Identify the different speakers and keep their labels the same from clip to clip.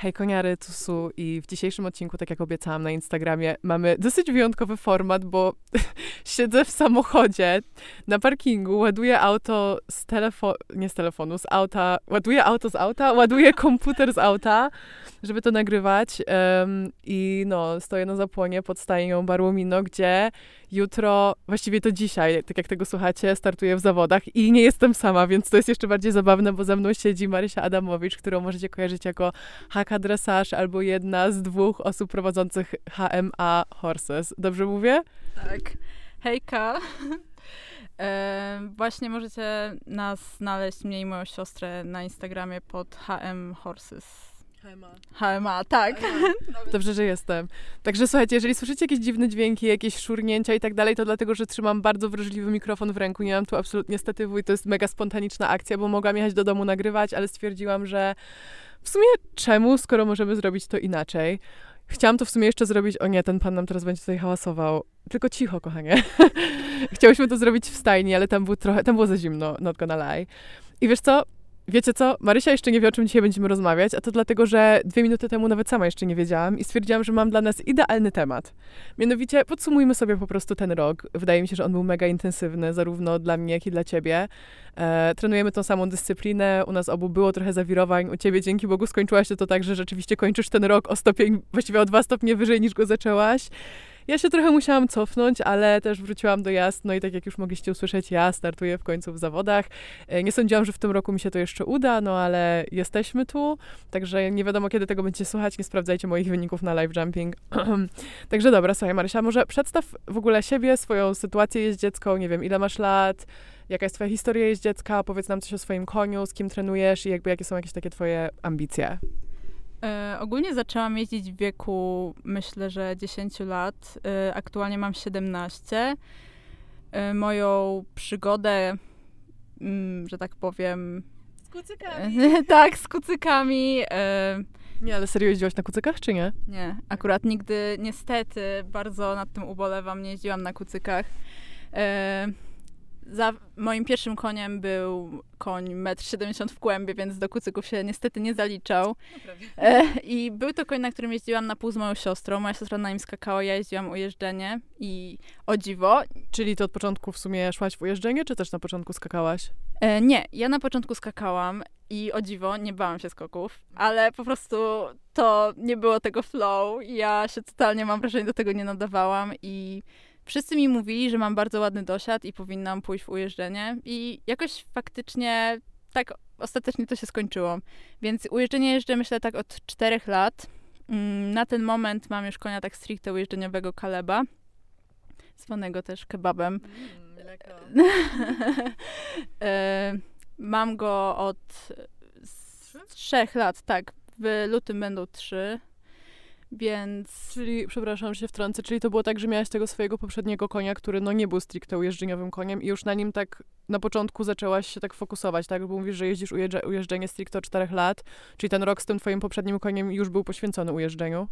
Speaker 1: Hej koniary, tu Su i w dzisiejszym odcinku, tak jak obiecałam na Instagramie, mamy dosyć wyjątkowy format, bo siedzę w samochodzie na parkingu, ładuję auto z telefonu, nie z telefonu, z auta, ładuję auto z auta, ładuję komputer z auta, żeby to nagrywać um, i no, stoję na zapłonie pod stajnią Barłomino, gdzie jutro, właściwie to dzisiaj, tak jak tego słuchacie, startuję w zawodach i nie jestem sama, więc to jest jeszcze bardziej zabawne, bo ze mną siedzi Marysia Adamowicz, którą możecie kojarzyć jako dressage albo jedna z dwóch osób prowadzących HMA Horses. Dobrze mówię?
Speaker 2: Tak. Hejka. E, właśnie możecie nas znaleźć, mnie i moją siostrę na Instagramie pod HM Horses.
Speaker 1: HMA.
Speaker 2: HMA, tak.
Speaker 1: Dobrze, że jestem. Także słuchajcie, jeżeli słyszycie jakieś dziwne dźwięki, jakieś szurnięcia i tak dalej, to dlatego, że trzymam bardzo wrażliwy mikrofon w ręku. Nie mam tu absolutnie statywu i to jest mega spontaniczna akcja, bo mogłam jechać do domu nagrywać, ale stwierdziłam, że w sumie czemu, skoro możemy zrobić to inaczej? Chciałam to w sumie jeszcze zrobić, o nie, ten pan nam teraz będzie tutaj hałasował. Tylko cicho, kochanie. Chciałyśmy to zrobić w stajni, ale tam, był trochę, tam było za zimno, not gonna lie. I wiesz co? Wiecie co? Marysia jeszcze nie wie, o czym dzisiaj będziemy rozmawiać, a to dlatego, że dwie minuty temu nawet sama jeszcze nie wiedziałam i stwierdziłam, że mam dla nas idealny temat. Mianowicie podsumujmy sobie po prostu ten rok. Wydaje mi się, że on był mega intensywny, zarówno dla mnie, jak i dla ciebie. E, trenujemy tą samą dyscyplinę, u nas obu było trochę zawirowań, u ciebie dzięki Bogu skończyłaś to tak, że rzeczywiście kończysz ten rok o stopień, właściwie o dwa stopnie wyżej niż go zaczęłaś. Ja się trochę musiałam cofnąć, ale też wróciłam do jazd. No i tak jak już mogliście usłyszeć, ja startuję w końcu w zawodach. E, nie sądziłam, że w tym roku mi się to jeszcze uda, no ale jesteśmy tu. Także nie wiadomo, kiedy tego będziecie słuchać. Nie sprawdzajcie moich wyników na live jumping. Także dobra, słuchaj Marysia, może przedstaw w ogóle siebie, swoją sytuację jeździecką. Nie wiem, ile masz lat, jaka jest twoja historia jeździecka, powiedz nam coś o swoim koniu, z kim trenujesz i jakby jakie są jakieś takie twoje ambicje.
Speaker 2: E, ogólnie zaczęłam jeździć w wieku, myślę, że 10 lat. E, aktualnie mam 17. E, moją przygodę, mm, że tak powiem.
Speaker 1: Z kucykami.
Speaker 2: tak, z kucykami. E,
Speaker 1: nie, ale serio jeździłaś na kucykach, czy nie?
Speaker 2: Nie, akurat nigdy, niestety, bardzo nad tym ubolewam, nie jeździłam na kucykach. Za moim pierwszym koniem był koń 1,70 m w kłębie, więc do kucyków się niestety nie zaliczał. No e, I był to koń, na którym jeździłam na pół z moją siostrą. Moja siostra na nim skakała, ja jeździłam ujeżdżenie i o dziwo.
Speaker 1: Czyli to od początku w sumie szłaś w ujeżdżenie, czy też na początku skakałaś?
Speaker 2: E, nie, ja na początku skakałam i o dziwo nie bałam się skoków, ale po prostu to nie było tego flow. Ja się totalnie, mam wrażenie, do tego nie nadawałam i Wszyscy mi mówili, że mam bardzo ładny dosiad i powinnam pójść w ujeżdżenie i jakoś faktycznie tak ostatecznie to się skończyło. Więc ujeżdżenie jeżdżę myślę tak od czterech lat. Mm, na ten moment mam już konia tak stricte ujeżdżeniowego Kaleba, zwanego też kebabem. Mm, e, mam go od trzech lat, tak. W lutym będą trzy. Więc...
Speaker 1: Czyli, przepraszam, się wtrącę, czyli to było tak, że miałaś tego swojego poprzedniego konia, który no nie był stricte ujeżdżeniowym koniem i już na nim tak na początku zaczęłaś się tak fokusować, tak? Bo mówisz, że jeździsz ujeżdżenie stricte od 4 lat, czyli ten rok z tym twoim poprzednim koniem już był poświęcony ujeżdżeniu?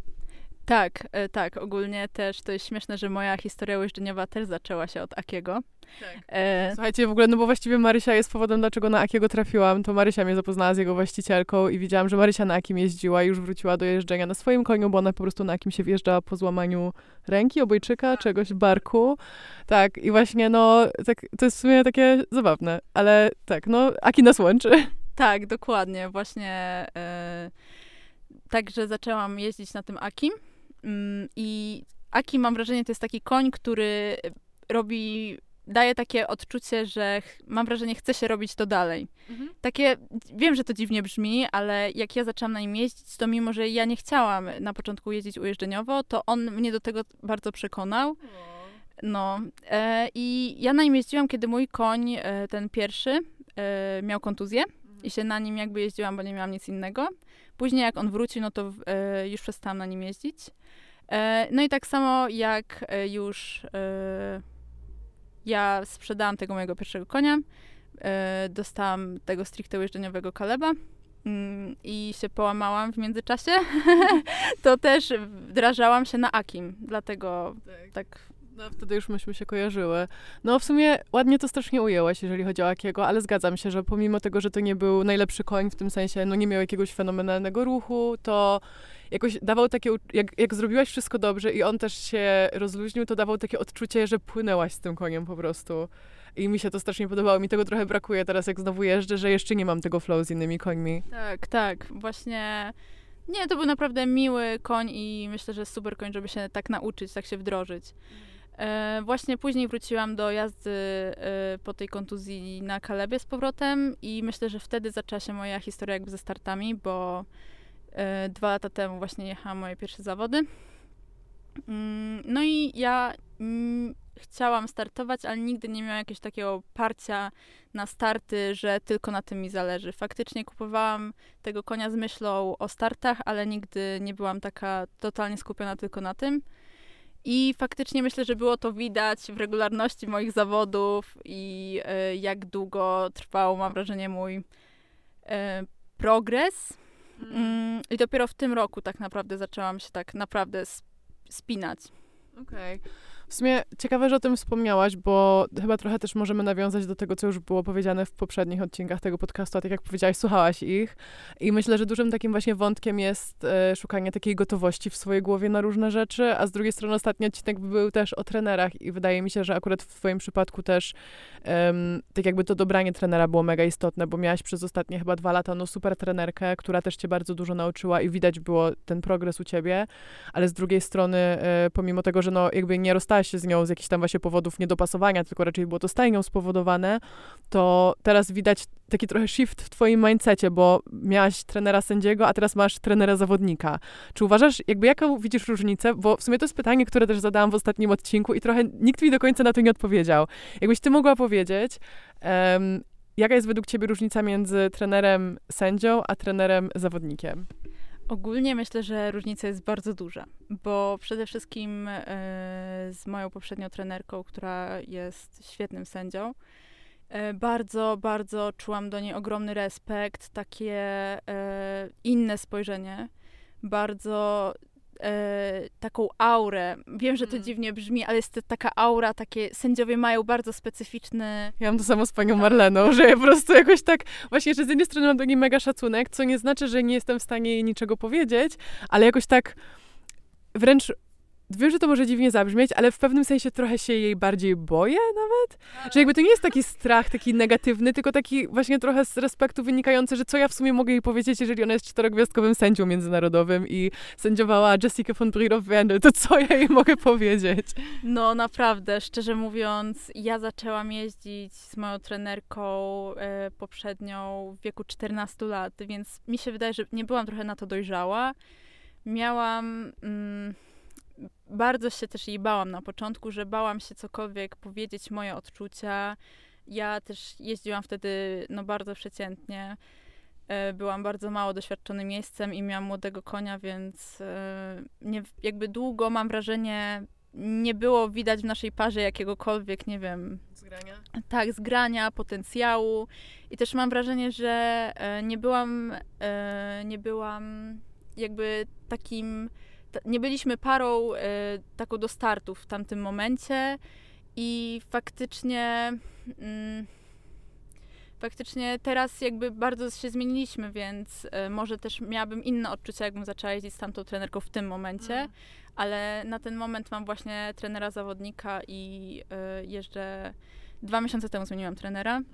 Speaker 2: Tak, e, tak. Ogólnie też to jest śmieszne, że moja historia ujeżdżeniowa też zaczęła się od Akiego.
Speaker 1: Tak. E... Słuchajcie, w ogóle, no bo właściwie Marysia jest powodem, dlaczego na Akiego trafiłam. To Marysia mnie zapoznała z jego właścicielką i widziałam, że Marysia na Akim jeździła i już wróciła do jeżdżenia na swoim koniu, bo ona po prostu na Akim się wjeżdżała po złamaniu ręki, obojczyka, tak. czegoś, barku. Tak, i właśnie, no, tak, to jest w sumie takie zabawne, ale tak, no, Aki nas łączy.
Speaker 2: Tak, dokładnie. Właśnie e... także zaczęłam jeździć na tym Akim. Mm, I Aki, mam wrażenie, to jest taki koń, który robi daje takie odczucie, że mam wrażenie, chce się robić to dalej. Mhm. Takie, wiem, że to dziwnie brzmi, ale jak ja zaczęłam na nim jeździć, to mimo, że ja nie chciałam na początku jeździć ujeżdżeniowo, to on mnie do tego bardzo przekonał. No e, i ja na nim jeździłam, kiedy mój koń, e, ten pierwszy, e, miał kontuzję mhm. i się na nim jakby jeździłam, bo nie miałam nic innego. Później jak on wrócił, no to e, już przestałam na nim jeździć. E, no i tak samo jak e, już e, ja sprzedałam tego mojego pierwszego konia, dostałam tego stricte ujeżdżeniowego kaleba mm, i się połamałam w międzyczasie, to też wdrażałam się na Akim, dlatego tak, tak
Speaker 1: No, wtedy już myśmy się kojarzyły. No, w sumie ładnie to strasznie ujęłaś, jeżeli chodzi o Akiego, ale zgadzam się, że pomimo tego, że to nie był najlepszy koń, w tym sensie, no nie miał jakiegoś fenomenalnego ruchu, to jakoś dawał takie, jak, jak zrobiłaś wszystko dobrze i on też się rozluźnił, to dawał takie odczucie, że płynęłaś z tym koniem po prostu. I mi się to strasznie podobało. Mi tego trochę brakuje teraz, jak znowu jeżdżę, że jeszcze nie mam tego flow z innymi końmi.
Speaker 2: Tak, tak. Właśnie nie, to był naprawdę miły koń i myślę, że super koń, żeby się tak nauczyć, tak się wdrożyć. E, właśnie później wróciłam do jazdy e, po tej kontuzji na Kalebie z powrotem i myślę, że wtedy zaczęła się moja historia jakby ze startami, bo e, dwa lata temu właśnie jechałam moje pierwsze zawody. Mm, no i ja mm, chciałam startować, ale nigdy nie miałam jakiegoś takiego parcia na starty, że tylko na tym mi zależy. Faktycznie kupowałam tego konia z myślą o startach, ale nigdy nie byłam taka totalnie skupiona tylko na tym. I faktycznie myślę, że było to widać w regularności moich zawodów i y, jak długo trwał, mam wrażenie, mój y, progres. Mm. I dopiero w tym roku tak naprawdę zaczęłam się tak naprawdę spinać.
Speaker 1: Okej. Okay. W sumie ciekawe, że o tym wspomniałaś, bo chyba trochę też możemy nawiązać do tego, co już było powiedziane w poprzednich odcinkach tego podcastu, a tak jak powiedziałaś, słuchałaś ich. I myślę, że dużym takim właśnie wątkiem jest e, szukanie takiej gotowości w swojej głowie na różne rzeczy, a z drugiej strony ostatni odcinek był też o trenerach i wydaje mi się, że akurat w twoim przypadku też tak jakby to dobranie trenera było mega istotne, bo miałaś przez ostatnie chyba dwa lata no super trenerkę, która też cię bardzo dużo nauczyła i widać było ten progres u ciebie, ale z drugiej strony e, pomimo tego, że no jakby nie rozstałeś się z nią z jakichś tam właśnie powodów niedopasowania, tylko raczej było to stajnią spowodowane, to teraz widać taki trochę shift w twoim mindsetie, bo miałaś trenera sędziego, a teraz masz trenera zawodnika. Czy uważasz, jakby jaką widzisz różnicę? Bo w sumie to jest pytanie, które też zadałam w ostatnim odcinku i trochę nikt mi do końca na to nie odpowiedział. Jakbyś ty mogła powiedzieć, um, jaka jest według ciebie różnica między trenerem sędzią, a trenerem zawodnikiem?
Speaker 2: Ogólnie myślę, że różnica jest bardzo duża, bo przede wszystkim e, z moją poprzednią trenerką, która jest świetnym sędzią, e, bardzo, bardzo czułam do niej ogromny respekt, takie e, inne spojrzenie. Bardzo e, taką aurę. Wiem, że to mm. dziwnie brzmi, ale jest to taka aura, takie sędziowie mają bardzo specyficzny...
Speaker 1: Ja mam to samo z panią tak. Marleną, że ja po prostu jakoś tak, właśnie, że z jednej strony mam do niej mega szacunek, co nie znaczy, że nie jestem w stanie jej niczego powiedzieć, ale jakoś tak wręcz Wiem, że to może dziwnie zabrzmieć, ale w pewnym sensie trochę się jej bardziej boję nawet. Że jakby to nie jest taki strach, taki negatywny, tylko taki właśnie trochę z respektu wynikający, że co ja w sumie mogę jej powiedzieć, jeżeli ona jest czterogwiazdkowym sędzią międzynarodowym i sędziowała Jessica von Brirow-Wendel, to co ja jej mogę powiedzieć?
Speaker 2: No naprawdę, szczerze mówiąc, ja zaczęłam jeździć z moją trenerką e, poprzednią w wieku 14 lat, więc mi się wydaje, że nie byłam trochę na to dojrzała. Miałam... Mm, bardzo się też jej bałam na początku, że bałam się cokolwiek powiedzieć, moje odczucia. Ja też jeździłam wtedy no, bardzo przeciętnie. E, byłam bardzo mało doświadczonym miejscem i miałam młodego konia, więc e, nie, jakby długo mam wrażenie, nie było widać w naszej parze jakiegokolwiek, nie wiem.
Speaker 1: Zgrania?
Speaker 2: Tak, zgrania, potencjału. I też mam wrażenie, że e, nie byłam, nie byłam jakby takim nie byliśmy parą y, taką do startu w tamtym momencie i faktycznie y, faktycznie teraz jakby bardzo się zmieniliśmy, więc y, może też miałabym inne odczucia, jakbym zaczęła jeździć z tamtą trenerką w tym momencie, mm. ale na ten moment mam właśnie trenera zawodnika i y, jeżdżę, dwa miesiące temu zmieniłam trenera. Mm.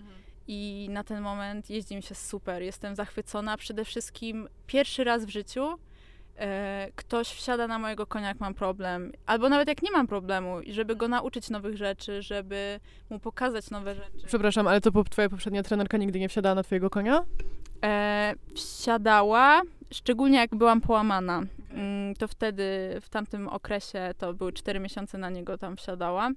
Speaker 2: I na ten moment jeździ mi się super. Jestem zachwycona. Przede wszystkim pierwszy raz w życiu e, ktoś wsiada na mojego konia, jak mam problem, albo nawet jak nie mam problemu, żeby go nauczyć nowych rzeczy, żeby mu pokazać nowe rzeczy.
Speaker 1: Przepraszam, ale to twoja poprzednia trenerka nigdy nie wsiadała na twojego konia?
Speaker 2: E, wsiadała, szczególnie jak byłam połamana. Mm, to wtedy, w tamtym okresie, to były cztery miesiące na niego tam wsiadała.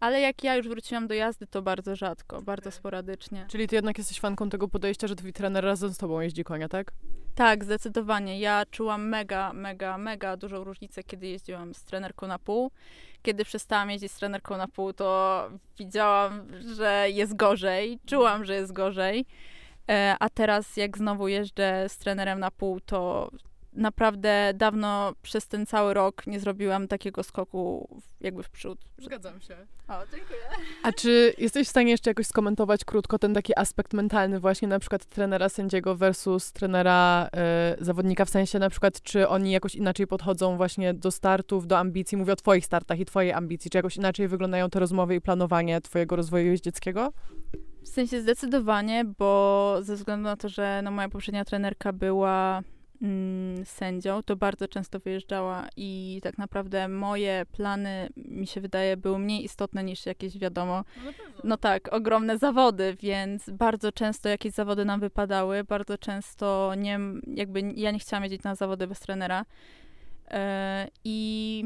Speaker 2: Ale jak ja już wróciłam do jazdy, to bardzo rzadko, bardzo sporadycznie.
Speaker 1: Czyli ty jednak jesteś fanką tego podejścia, że twój trener razem z tobą jeździ konia, tak?
Speaker 2: Tak, zdecydowanie. Ja czułam mega, mega, mega dużą różnicę, kiedy jeździłam z trenerką na pół. Kiedy przestałam jeździć z trenerką na pół, to widziałam, że jest gorzej. Czułam, że jest gorzej. E, a teraz, jak znowu jeżdżę z trenerem na pół, to naprawdę dawno przez ten cały rok nie zrobiłam takiego skoku jakby w przód.
Speaker 1: Zgadzam się.
Speaker 2: O, dziękuję.
Speaker 1: A czy jesteś w stanie jeszcze jakoś skomentować krótko ten taki aspekt mentalny właśnie na przykład trenera sędziego versus trenera y, zawodnika, w sensie na przykład czy oni jakoś inaczej podchodzą właśnie do startów, do ambicji, mówię o twoich startach i twojej ambicji, czy jakoś inaczej wyglądają te rozmowy i planowanie twojego rozwoju jeździeckiego?
Speaker 2: W sensie zdecydowanie, bo ze względu na to, że no, moja poprzednia trenerka była sędzią, to bardzo często wyjeżdżała i tak naprawdę moje plany, mi się wydaje, były mniej istotne niż jakieś, wiadomo,
Speaker 1: No,
Speaker 2: no tak, ogromne zawody, więc bardzo często jakieś zawody nam wypadały, bardzo często nie, jakby ja nie chciałam jeździć na zawody bez trenera. E, I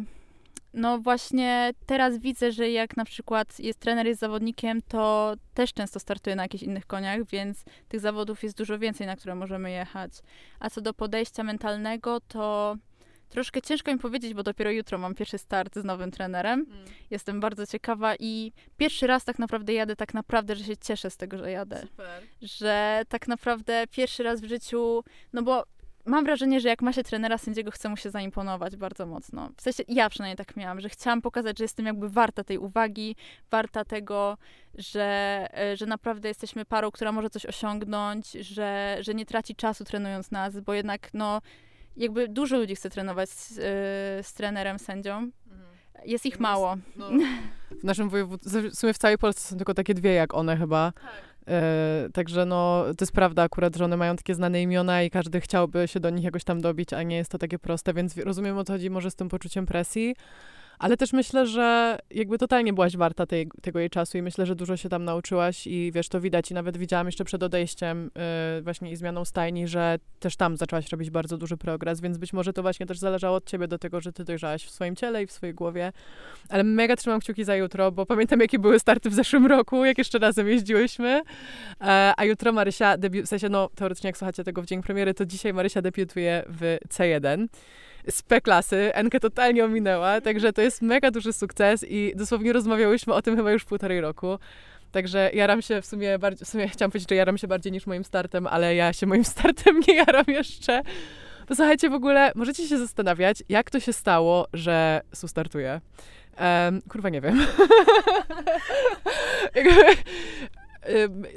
Speaker 2: no właśnie teraz widzę, że jak na przykład jest trener jest zawodnikiem, to też często startuje na jakichś innych koniach, więc tych zawodów jest dużo więcej, na które możemy jechać. A co do podejścia mentalnego, to troszkę ciężko mi powiedzieć, bo dopiero jutro mam pierwszy start z nowym trenerem.
Speaker 1: Mm.
Speaker 2: Jestem bardzo ciekawa i pierwszy raz tak naprawdę jadę, tak naprawdę, że się cieszę z tego, że jadę.
Speaker 1: Super.
Speaker 2: Że tak naprawdę pierwszy raz w życiu, no bo mam wrażenie, że jak ma się trenera sędziego, chce mu się zaimponować bardzo mocno. W sensie ja przynajmniej tak miałam, że chciałam pokazać, że jestem jakby warta tej uwagi, warta tego, że, e, że naprawdę jesteśmy parą, która może coś osiągnąć, że, że nie traci czasu trenując nas, bo jednak no jakby dużo ludzi chce trenować z, e, z trenerem, sędzią. Jest ich mało.
Speaker 1: No, w naszym województwie, w sumie w całej Polsce są tylko takie dwie jak one chyba. E, także no, to jest prawda akurat, że one mają takie znane imiona i każdy chciałby się do nich jakoś tam dobić, a nie jest to takie proste, więc rozumiem o co chodzi może z tym poczuciem presji. Ale też myślę, że jakby totalnie byłaś warta tej, tego jej czasu i myślę, że dużo się tam nauczyłaś i wiesz, to widać i nawet widziałam jeszcze przed odejściem yy, właśnie i zmianą stajni, że też tam zaczęłaś robić bardzo duży progres, więc być może to właśnie też zależało od ciebie do tego, że ty dojrzałaś w swoim ciele i w swojej głowie. Ale mega trzymam kciuki za jutro, bo pamiętam, jakie były starty w zeszłym roku, jak jeszcze razem jeździłyśmy. E, a jutro Marysia debiutuje, w sensie no teoretycznie jak słuchacie tego w dzień premiery, to dzisiaj Marysia debiutuje w C1 z P-klasy. Enkę totalnie ominęła, także to jest mega duży sukces i dosłownie rozmawiałyśmy o tym chyba już półtorej roku. Także jaram się w sumie bardziej, w sumie chciałam powiedzieć, że jaram się bardziej niż moim startem, ale ja się moim startem nie jaram jeszcze. Bo słuchajcie, w ogóle możecie się zastanawiać, jak to się stało, że Su startuje. Um, kurwa, nie wiem.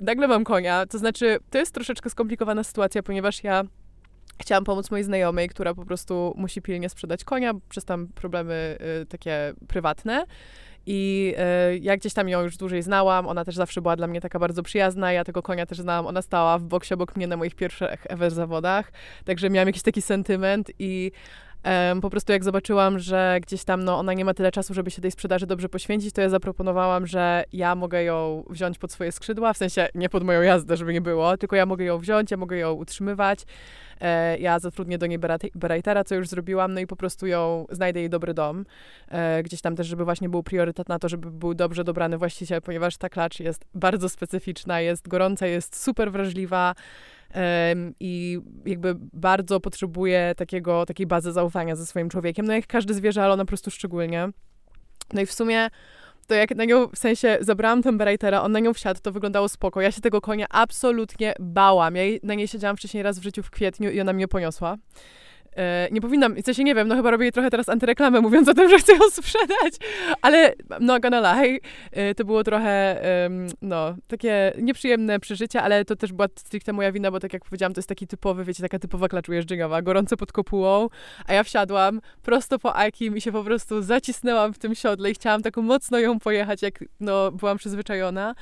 Speaker 1: Nagle mam konia, to znaczy, to jest troszeczkę skomplikowana sytuacja, ponieważ ja chciałam pomóc mojej znajomej, która po prostu musi pilnie sprzedać konia przez tam problemy y, takie prywatne. I y, ja gdzieś tam ją już dłużej znałam, ona też zawsze była dla mnie taka bardzo przyjazna, ja tego konia też znałam, ona stała w boksie obok mnie na moich pierwszych ever zawodach, także miałam jakiś taki sentyment i Po prostu jak zobaczyłam, że gdzieś tam no, ona nie ma tyle czasu, żeby się tej sprzedaży dobrze poświęcić, to ja zaproponowałam, że ja mogę ją wziąć pod swoje skrzydła, w sensie nie pod moją jazdę, żeby nie było, tylko ja mogę ją wziąć, ja mogę ją utrzymywać. E, ja zatrudnię do niej Berajtera, co już zrobiłam, no i po prostu ją, znajdę jej dobry dom. E, gdzieś tam też, żeby właśnie był priorytet na to, żeby był dobrze dobrany właściciel, ponieważ ta klacz jest bardzo specyficzna, jest gorąca, jest super wrażliwa i jakby bardzo potrzebuje takiego, takiej bazy zaufania ze swoim człowiekiem. No jak każde zwierzę, ale ona po prostu szczególnie. No i w sumie to jak na nią, w sensie zabrałam temperaturę, on na nią wsiadł, to wyglądało spoko. Ja się tego konia absolutnie bałam. Ja na niej siedziałam wcześniej raz w życiu w kwietniu i ona mnie poniosła. E, nie powinnam, w sensie nie wiem, no chyba robię trochę teraz antyreklamę, mówiąc o tym, że chcę ją sprzedać, ale no gonna lie, e, to było trochę, no, takie nieprzyjemne przeżycie, ale to też była stricte moja wina, bo tak jak powiedziałam, to jest taki typowy, wiecie, taka typowa klacz ujeżdżeniowa, gorąco pod kopułą, a ja wsiadłam prosto po Akim i się po prostu zacisnęłam w tym siodle i chciałam tak mocno ją pojechać, jak, no, byłam przyzwyczajona.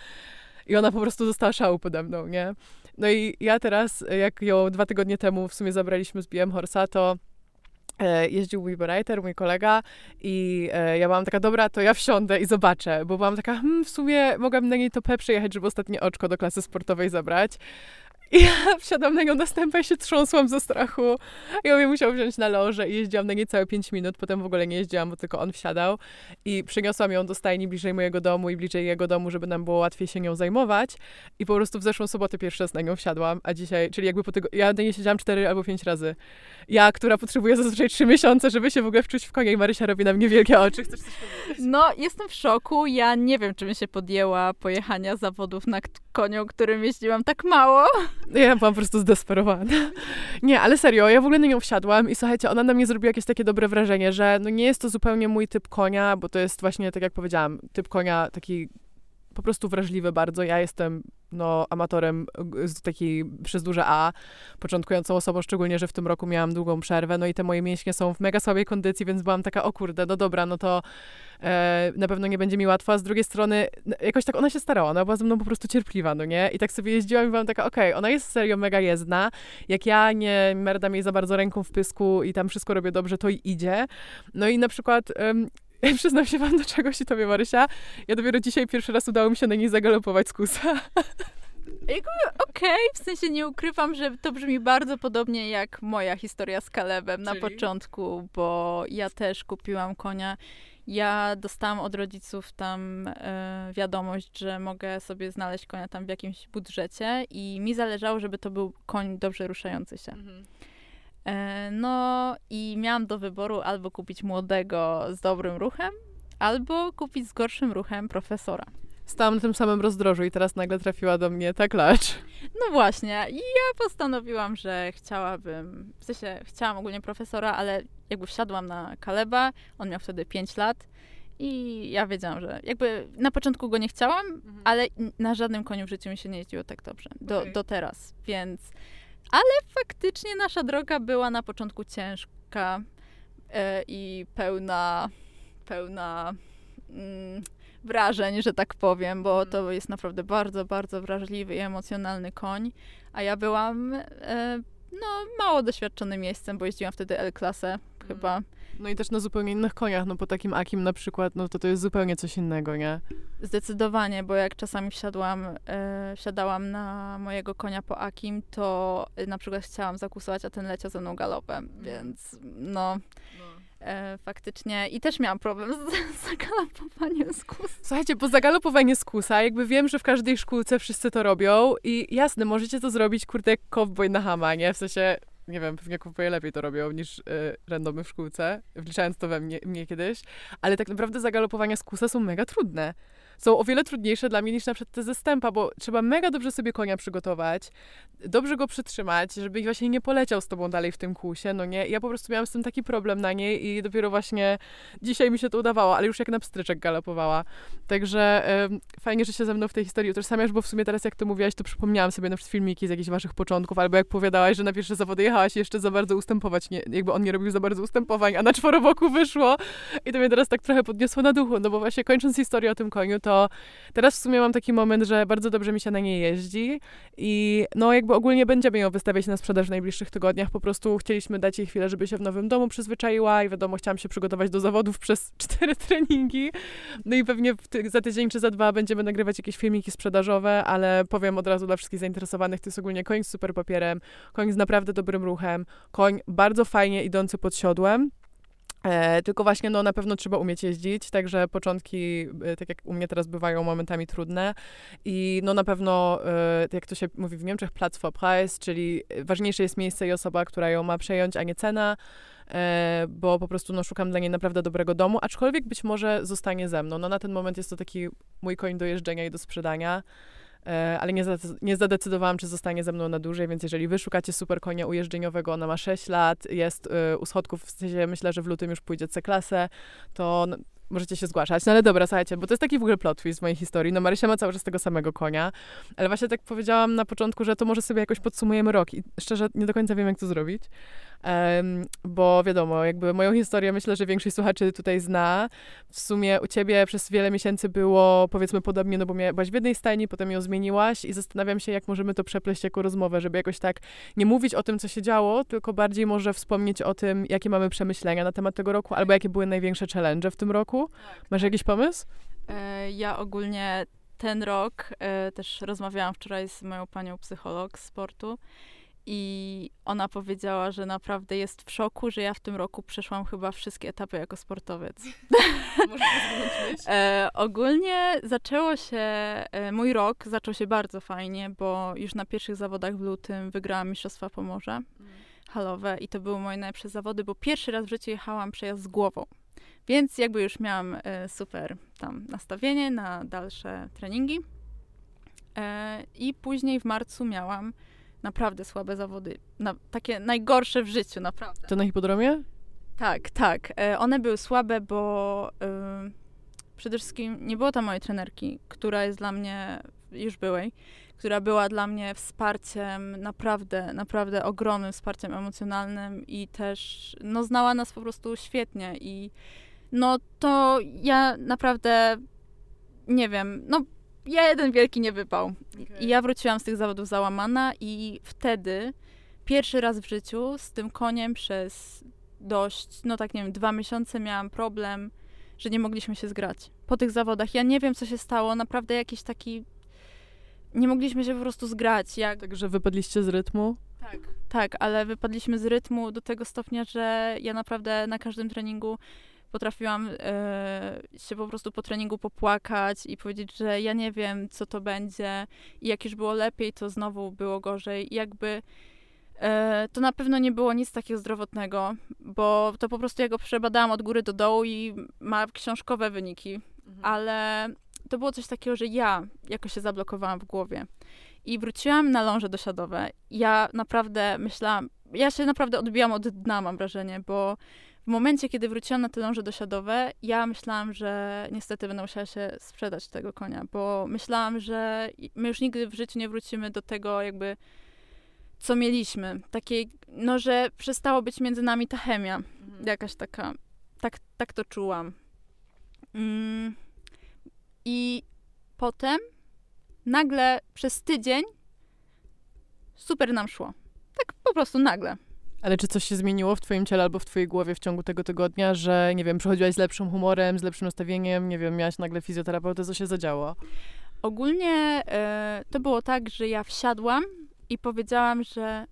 Speaker 1: I ona po prostu została szału pode mną, nie? No i ja teraz, jak ją dwa tygodnie temu w sumie zabraliśmy z BM Horsa, to e, jeździł mój writer, mój kolega i e, ja byłam taka, dobra, to ja wsiądę i zobaczę, bo byłam taka, hmm, w sumie mogłabym na niej topę przejechać, żeby ostatnie oczko do klasy sportowej zabrać. I ja wsiadłam na nią następnie i się trząsłam ze strachu. I on mnie musiał wziąć na loże i jeździłam na nie całe 5 minut. Potem w ogóle nie jeździłam, bo tylko on wsiadał. I przyniosłam ją do stajni bliżej mojego domu i bliżej jego domu, żeby nam było łatwiej się nią zajmować. I po prostu w zeszłą sobotę pierwszy raz na nią wsiadłam, a dzisiaj, czyli jakby po tego, ja na niej siedziałam 4 albo 5 razy. Ja, która potrzebuje zazwyczaj 3 miesiące, żeby się w ogóle wczuć w konia i Marysia robi na mnie wielkie oczy. Chcesz coś powiedzieć?
Speaker 2: No, jestem w szoku. Ja nie wiem, czy mi się podjęła pojechania zawodów na koniu, którym jeździłam tak mało.
Speaker 1: Ja byłam po prostu zdesperowana. Nie, ale serio, ja w ogóle na nią wsiadłam i słuchajcie, ona na mnie zrobiła jakieś takie dobre wrażenie, że no nie jest to zupełnie mój typ konia, bo to jest właśnie, tak jak powiedziałam, typ konia taki po prostu wrażliwy bardzo. Ja jestem no, amatorem takiej przez duże A, początkującą osobą, szczególnie, że w tym roku miałam długą przerwę, no i te moje mięśnie są w mega słabej kondycji, więc byłam taka, o kurde, no dobra, no to e, na pewno nie będzie mi łatwo, a z drugiej strony jakoś tak ona się starała, ona była ze mną po prostu cierpliwa, no nie? I tak sobie jeździłam i byłam taka, okej, okay, ona jest serio mega jezdna, jak ja nie merdam jej za bardzo ręką w pysku i tam wszystko robię dobrze, to i idzie. No i na przykład przyznam się wam do czegoś i tobie, Marysia. Ja dopiero dzisiaj pierwszy raz udało mi się na niej zagalopować z kusa.
Speaker 2: Jakby okej, okay, w sensie nie ukrywam, że to brzmi bardzo podobnie jak moja historia z Kalebem Czyli? na początku, bo ja też kupiłam konia. Ja dostałam od rodziców tam e, wiadomość, że mogę sobie znaleźć konia tam w jakimś budżecie i mi zależało, żeby to był koń dobrze ruszający się. Mhm. E, no i miałam do wyboru albo kupić młodego z dobrym ruchem, albo kupić z gorszym ruchem profesora.
Speaker 1: Stałam na tym samym rozdrożu i teraz nagle trafiła do mnie ta klacz.
Speaker 2: No właśnie. I ja postanowiłam, że chciałabym, w sensie chciałam ogólnie profesora, ale jakby wsiadłam na Kaleba, on miał wtedy 5 lat i ja wiedziałam, że jakby na początku go nie chciałam, mhm. ale na żadnym koniu w życiu mi się nie jeździło tak dobrze. Do, okay. do teraz, więc ale faktycznie nasza droga była na początku ciężka e, i pełna, pełna mm, wrażeń, że tak powiem, bo mhm. to jest naprawdę bardzo, bardzo wrażliwy i emocjonalny koń. A ja byłam e, no, mało doświadczonym miejscem, bo jeździłam wtedy L-klasę. Chyba
Speaker 1: no i też na zupełnie innych koniach, no po takim Akim na przykład, no to to jest zupełnie coś innego, nie?
Speaker 2: Zdecydowanie, bo jak czasami wsiadłam, e, wsiadałam na mojego konia po Akim, to na przykład chciałam zakusować, a ten leciał ze mną galopem, mm. więc no... no. E, faktycznie i też miałam problem z, z zagalopowaniem z kusa.
Speaker 1: Słuchajcie, bo zagalopowanie z kusa, jakby wiem, że w każdej szkółce wszyscy to robią i jasne, możecie to zrobić, kurde, jak cowboy na hama, nie? W sensie nie wiem, pewnie kupuję lepiej to robią niż y, randomy w szkółce, wliczając to we mnie, mnie kiedyś, ale tak naprawdę zagalopowania z kusa są mega trudne są o wiele trudniejsze dla mnie niż na przykład te zestępa, bo trzeba mega dobrze sobie konia przygotować, dobrze go przytrzymać, żeby właśnie nie poleciał z tobą dalej w tym kłusie, no nie? Ja po prostu miałam z tym taki problem na niej i dopiero właśnie dzisiaj mi się to udawało, ale już jak na pstryczek galopowała. Także y, fajnie, że się ze mną w tej historii utożsamiasz, bo w sumie teraz jak to mówiłaś, to przypomniałam sobie na przykład filmiki z jakichś waszych początków, albo jak powiadałaś, że na pierwsze zawody jechałaś jeszcze za bardzo ustępować, nie, jakby on nie robił za bardzo ustępowań, a na czworoboku wyszło i to mnie teraz tak trochę podniosło na duchu, no bo właśnie kończąc historię o tym koniu, to teraz w sumie mam taki moment, że bardzo dobrze mi się na niej jeździ i no jakby ogólnie będziemy ją wystawiać na sprzedaż w najbliższych tygodniach. Po prostu chcieliśmy dać jej chwilę, żeby się w nowym domu przyzwyczaiła i wiadomo, chciałam się przygotować do zawodów przez cztery treningi. No i pewnie ty za tydzień czy za dwa będziemy nagrywać jakieś filmiki sprzedażowe, ale powiem od razu dla wszystkich zainteresowanych, to jest ogólnie koń z super papierem, koń z naprawdę dobrym ruchem, koń bardzo fajnie idący pod siodłem. E, tylko właśnie no, na pewno trzeba umieć jeździć, także początki, e, tak jak u mnie teraz bywają momentami trudne i no na pewno, e, jak to się mówi w Niemczech, Platz for Preis, czyli ważniejsze jest miejsce i osoba, która ją ma przejąć, a nie cena, bo po prostu no, szukam dla niej naprawdę dobrego domu, aczkolwiek być może zostanie ze mną. No na ten moment jest to taki mój koń do jeżdżenia i do sprzedania. E, ale nie, nie zadecydowałam, czy zostanie ze mną na dłużej, więc jeżeli wy szukacie super konia ujeżdżeniowego, ona ma 6 lat, jest y, u schodków, w sensie myślę, że w lutym już pójdzie C-klasę, to możecie się zgłaszać. No ale dobra, słuchajcie, bo to jest taki w ogóle plot twist w mojej historii. No Marysia ma cały czas tego samego konia, ale właśnie tak powiedziałam na początku, że to może sobie jakoś podsumujemy rok i szczerze nie do końca wiem, jak to zrobić. Bo wiadomo, jakby moją historię myślę, że większość słuchaczy tutaj zna. W sumie u ciebie przez wiele miesięcy było powiedzmy podobnie, no bo byłaś w jednej stajni, potem ją zmieniłaś i zastanawiam się, jak możemy to przepleść jako rozmowę, żeby jakoś tak nie mówić o tym, co się działo, tylko bardziej może wspomnieć o tym, jakie mamy przemyślenia na temat tego roku, albo jakie były największe challenge w tym roku. Tak, Masz jakiś pomysł?
Speaker 2: E, ja ogólnie ten rok e, też rozmawiałam wczoraj z moją panią psycholog z sportu i ona powiedziała, że naprawdę jest w szoku, że ja w tym roku przeszłam chyba wszystkie etapy jako sportowiec. e, ogólnie zaczęło się, e, mój rok zaczął się bardzo fajnie, bo już na pierwszych zawodach w lutym wygrałam Mistrzostwa Pomorza mm. halowe i to były moje najlepsze zawody, bo pierwszy raz w życiu jechałam przejazd z głową. Więc jakby już miałam e, super tam nastawienie na dalsze treningi. E, I później w marcu miałam naprawdę słabe zawody. Na, takie najgorsze w życiu, naprawdę.
Speaker 1: To na hipodromie?
Speaker 2: Tak, tak. E, one były słabe, bo y, przede wszystkim nie było tam mojej trenerki, która jest dla mnie, już byłej, która była dla mnie wsparciem, naprawdę, naprawdę ogromnym wsparciem emocjonalnym i też, no, znała nas po prostu świetnie i no to ja naprawdę, nie wiem, no jeden wielki nie wypał.
Speaker 1: Okay.
Speaker 2: I ja wróciłam z tych zawodów załamana i wtedy pierwszy raz w życiu z tym koniem przez dość, no tak nie wiem, dwa miesiące miałam problem, że nie mogliśmy się zgrać. Po tych zawodach. Ja nie wiem, co się stało. Naprawdę jakiś taki... Nie mogliśmy się po prostu zgrać. Jak...
Speaker 1: Także wypadliście z rytmu?
Speaker 2: Tak. Tak, ale wypadliśmy z rytmu do tego stopnia, że ja naprawdę na każdym treningu potrafiłam e, się po prostu po treningu popłakać i powiedzieć, że ja nie wiem, co to będzie. I jak już było lepiej, to znowu było gorzej. I jakby e, to na pewno nie było nic takiego zdrowotnego, bo to po prostu ja go przebadałam od góry do dołu i ma książkowe wyniki.
Speaker 1: Mhm.
Speaker 2: Ale to było coś takiego, że ja jakoś się zablokowałam w głowie. I wróciłam na ląże dosiadowe. Ja naprawdę myślałam, ja się naprawdę odbijam od dna, mam wrażenie, bo w momencie, kiedy wróciłam na te ląże dosiadowe, ja myślałam, że niestety będę musiała się sprzedać tego konia, bo myślałam, że my już nigdy w życiu nie wrócimy do tego jakby, co mieliśmy. Takiej, no, że przestało być między nami ta chemia.
Speaker 1: Mhm.
Speaker 2: Jakaś taka, tak, tak to czułam. Mm. I potem nagle przez tydzień super nam szło. Tak po prostu nagle.
Speaker 1: Ale czy coś się zmieniło w twoim ciele albo w twojej głowie w ciągu tego tygodnia, że, nie wiem, przychodziłaś z lepszym humorem, z lepszym nastawieniem, nie wiem, miałaś nagle fizjoterapeutę, co się zadziało?
Speaker 2: Ogólnie e, to było tak, że ja wsiadłam i powiedziałam, że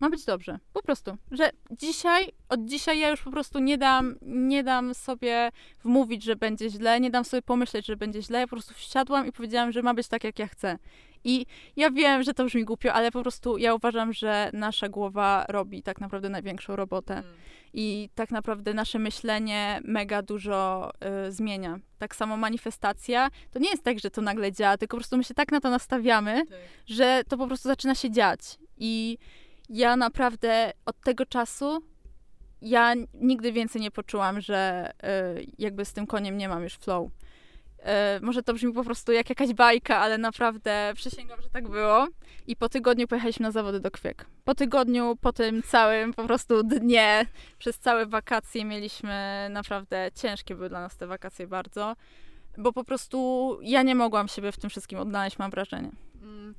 Speaker 2: ma być dobrze. Po prostu. Że dzisiaj, od dzisiaj ja już po prostu nie dam, nie dam sobie wmówić, że będzie źle, nie dam sobie pomyśleć, że będzie źle. Ja po prostu wsiadłam i powiedziałam, że ma być tak, jak ja chcę. I ja wiem, że to brzmi głupio, ale po prostu ja uważam, że nasza głowa robi tak naprawdę największą robotę. I tak naprawdę nasze myślenie mega dużo y, zmienia. Tak samo manifestacja, to nie jest tak, że to nagle działa, tylko po prostu my się tak na to nastawiamy,
Speaker 1: Tak.
Speaker 2: że to po prostu zaczyna się dziać. I ja naprawdę od tego czasu ja nigdy więcej nie poczułam, że y, jakby z tym koniem nie mam już flow. Y, może to brzmi po prostu jak jakaś bajka, ale naprawdę przysięgam, że tak było. I po tygodniu pojechaliśmy na zawody do Kwiek. Po tygodniu, po tym całym po prostu dnie, przez całe wakacje mieliśmy naprawdę ciężkie były dla nas te wakacje bardzo, bo po prostu ja nie mogłam siebie w tym wszystkim odnaleźć, mam wrażenie.
Speaker 1: Mm,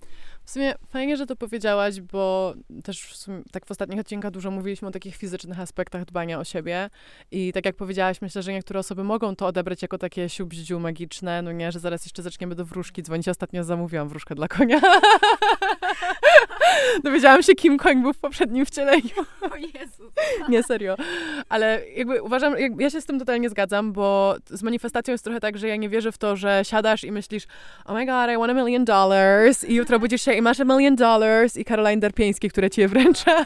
Speaker 1: W sumie fajnie, że to powiedziałaś, bo też w sumie, tak w ostatnich odcinkach dużo mówiliśmy o takich fizycznych aspektach dbania o siebie i tak jak powiedziałaś, myślę, że niektóre osoby mogą to odebrać jako takie siubździu magiczne, no nie, że zaraz jeszcze zaczniemy do wróżki dzwonić. Ostatnio zamówiłam wróżkę dla konia. Dowiedziałam się, kim koń był w poprzednim wcieleniu.
Speaker 2: O Jezus.
Speaker 1: Nie, serio. Ale jakby uważam, jak, ja się z tym totalnie zgadzam, bo z manifestacją jest trochę tak, że ja nie wierzę w to, że siadasz i myślisz, oh my god, I want a million dollars i jutro budzisz się i masz a million dollars i Caroline Derpieński, które ci je wręcza.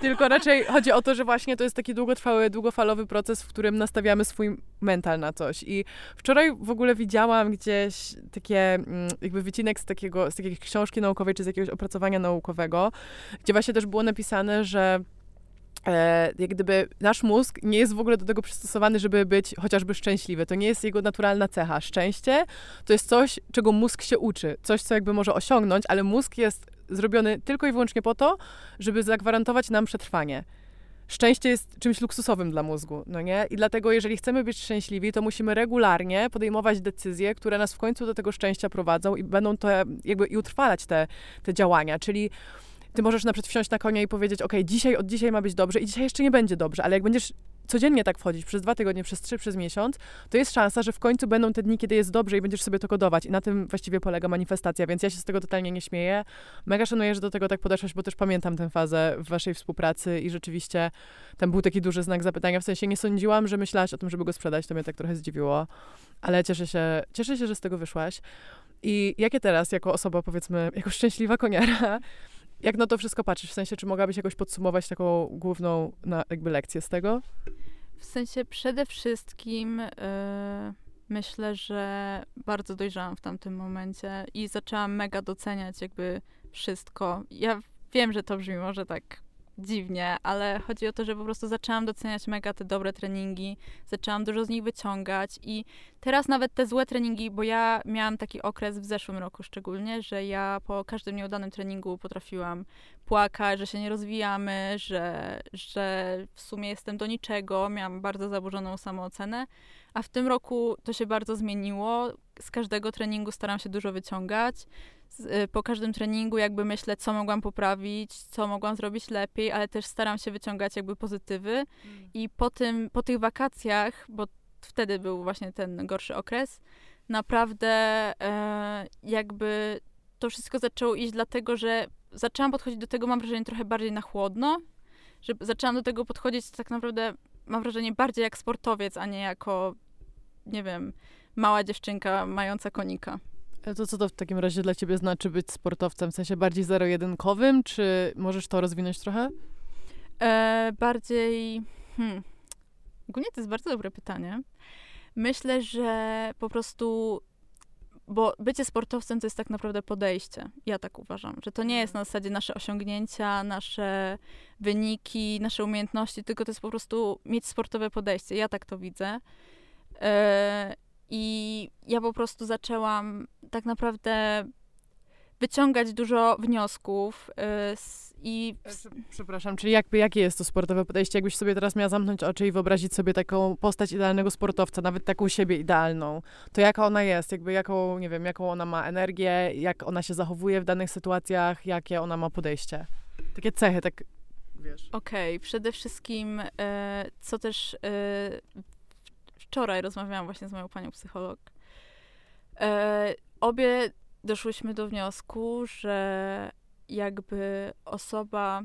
Speaker 1: Tylko raczej chodzi o to, że właśnie to jest taki długotrwały, długofalowy proces, w którym nastawiamy swój mental na coś. I wczoraj w ogóle widziałam gdzieś takie mm, jakby wycinek z, takiego, z takiej książki naukowej, czy z jakiegoś opracowania naukowego, gdzie właśnie też było napisane, że e, jak gdyby nasz mózg nie jest w ogóle do tego przystosowany, żeby być chociażby szczęśliwy. To nie jest jego naturalna cecha. Szczęście to jest coś, czego mózg się uczy, coś, co jakby może osiągnąć, ale mózg jest zrobiony tylko i wyłącznie po to, żeby zagwarantować nam przetrwanie. Szczęście jest czymś luksusowym dla mózgu, no nie? I dlatego, jeżeli chcemy być szczęśliwi, to musimy regularnie podejmować decyzje, które nas w końcu do tego szczęścia prowadzą i będą to jakby i utrwalać te, te działania. Czyli ty możesz na przykład wsiąść na konia i powiedzieć, ok, dzisiaj, od dzisiaj ma być dobrze i dzisiaj jeszcze nie będzie dobrze, ale jak będziesz codziennie tak wchodzić, przez dwa tygodnie, przez trzy, przez miesiąc, to jest szansa, że w końcu będą te dni, kiedy jest dobrze i będziesz sobie to kodować. I na tym właściwie polega manifestacja, więc ja się z tego totalnie nie śmieję. Mega szanuję, że do tego tak podeszłaś, bo też pamiętam tę fazę w waszej współpracy i rzeczywiście tam był taki duży znak zapytania. W sensie nie sądziłam, że myślałaś o tym, żeby go sprzedać, to mnie tak trochę zdziwiło, ale cieszę się, cieszę się, że z tego wyszłaś. I jakie teraz, jako osoba, powiedzmy, jako szczęśliwa koniara, jak na to wszystko patrzysz? W sensie, czy mogłabyś jakoś podsumować taką główną na, jakby lekcję z tego?
Speaker 2: W sensie przede wszystkim y, myślę, że bardzo dojrzałam w tamtym momencie i zaczęłam mega doceniać jakby wszystko. Ja wiem, że to brzmi może tak dziwnie, ale chodzi o to, że po prostu zaczęłam doceniać mega te dobre treningi, zaczęłam dużo z nich wyciągać i teraz nawet te złe treningi, bo ja miałam taki okres w zeszłym roku szczególnie, że ja po każdym nieudanym treningu potrafiłam płakać, że się nie rozwijamy, że, że w sumie jestem do niczego, miałam bardzo zaburzoną samoocenę, a w tym roku to się bardzo zmieniło. Z każdego treningu staram się dużo wyciągać. Y, po każdym treningu jakby myślę, co mogłam poprawić, co mogłam zrobić lepiej, ale też staram się wyciągać jakby pozytywy. Mm. I po tym, po tych wakacjach, bo wtedy był właśnie ten gorszy okres, naprawdę e, jakby to wszystko zaczęło iść dlatego, że zaczęłam podchodzić do tego, mam wrażenie, trochę bardziej na chłodno, że zaczęłam do tego podchodzić tak naprawdę, mam wrażenie, bardziej jak sportowiec, a nie jako, nie wiem, mała dziewczynka mająca konika.
Speaker 1: E, to co to w takim razie dla ciebie znaczy być sportowcem? W sensie bardziej zero-jedynkowym, czy możesz to rozwinąć trochę?
Speaker 2: E, bardziej... Hmm. Ogólnie to jest bardzo dobre pytanie. Myślę, że po prostu bo bycie sportowcem to jest tak naprawdę podejście. Ja tak uważam, że to nie jest na zasadzie nasze osiągnięcia, nasze wyniki, nasze umiejętności, tylko to jest po prostu mieć sportowe podejście. Ja tak to widzę. I ja po prostu zaczęłam tak naprawdę wyciągać dużo wniosków y, i...
Speaker 1: E, przepraszam, czyli jakby, jakie jest to sportowe podejście? Jakbyś sobie teraz miała zamknąć oczy i wyobrazić sobie taką postać idealnego sportowca, nawet taką siebie idealną, to jaka ona jest? Jakby jaką, nie wiem, jaką ona ma energię, jak ona się zachowuje w danych sytuacjach, jakie ona ma podejście? Takie cechy, tak wiesz.
Speaker 2: Okej, okay, przede wszystkim, e, co też e, wczoraj rozmawiałam właśnie z moją panią psycholog, obie doszłyśmy do wniosku, że jakby osoba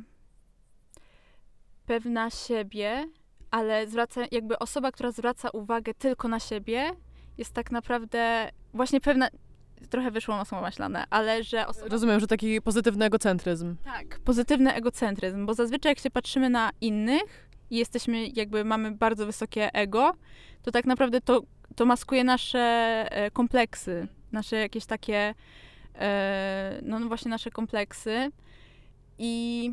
Speaker 2: pewna siebie, ale zwraca, jakby osoba, która zwraca uwagę tylko na siebie, jest tak naprawdę właśnie pewna, trochę wyszło na słowo maślane, ale że osoba...
Speaker 1: Rozumiem, że taki pozytywny egocentryzm.
Speaker 2: Tak, pozytywny egocentryzm, bo zazwyczaj jak się patrzymy na innych i jesteśmy, jakby mamy bardzo wysokie ego, to tak naprawdę to, to maskuje nasze e, kompleksy, nasze jakieś takie, e, no, no właśnie nasze kompleksy. I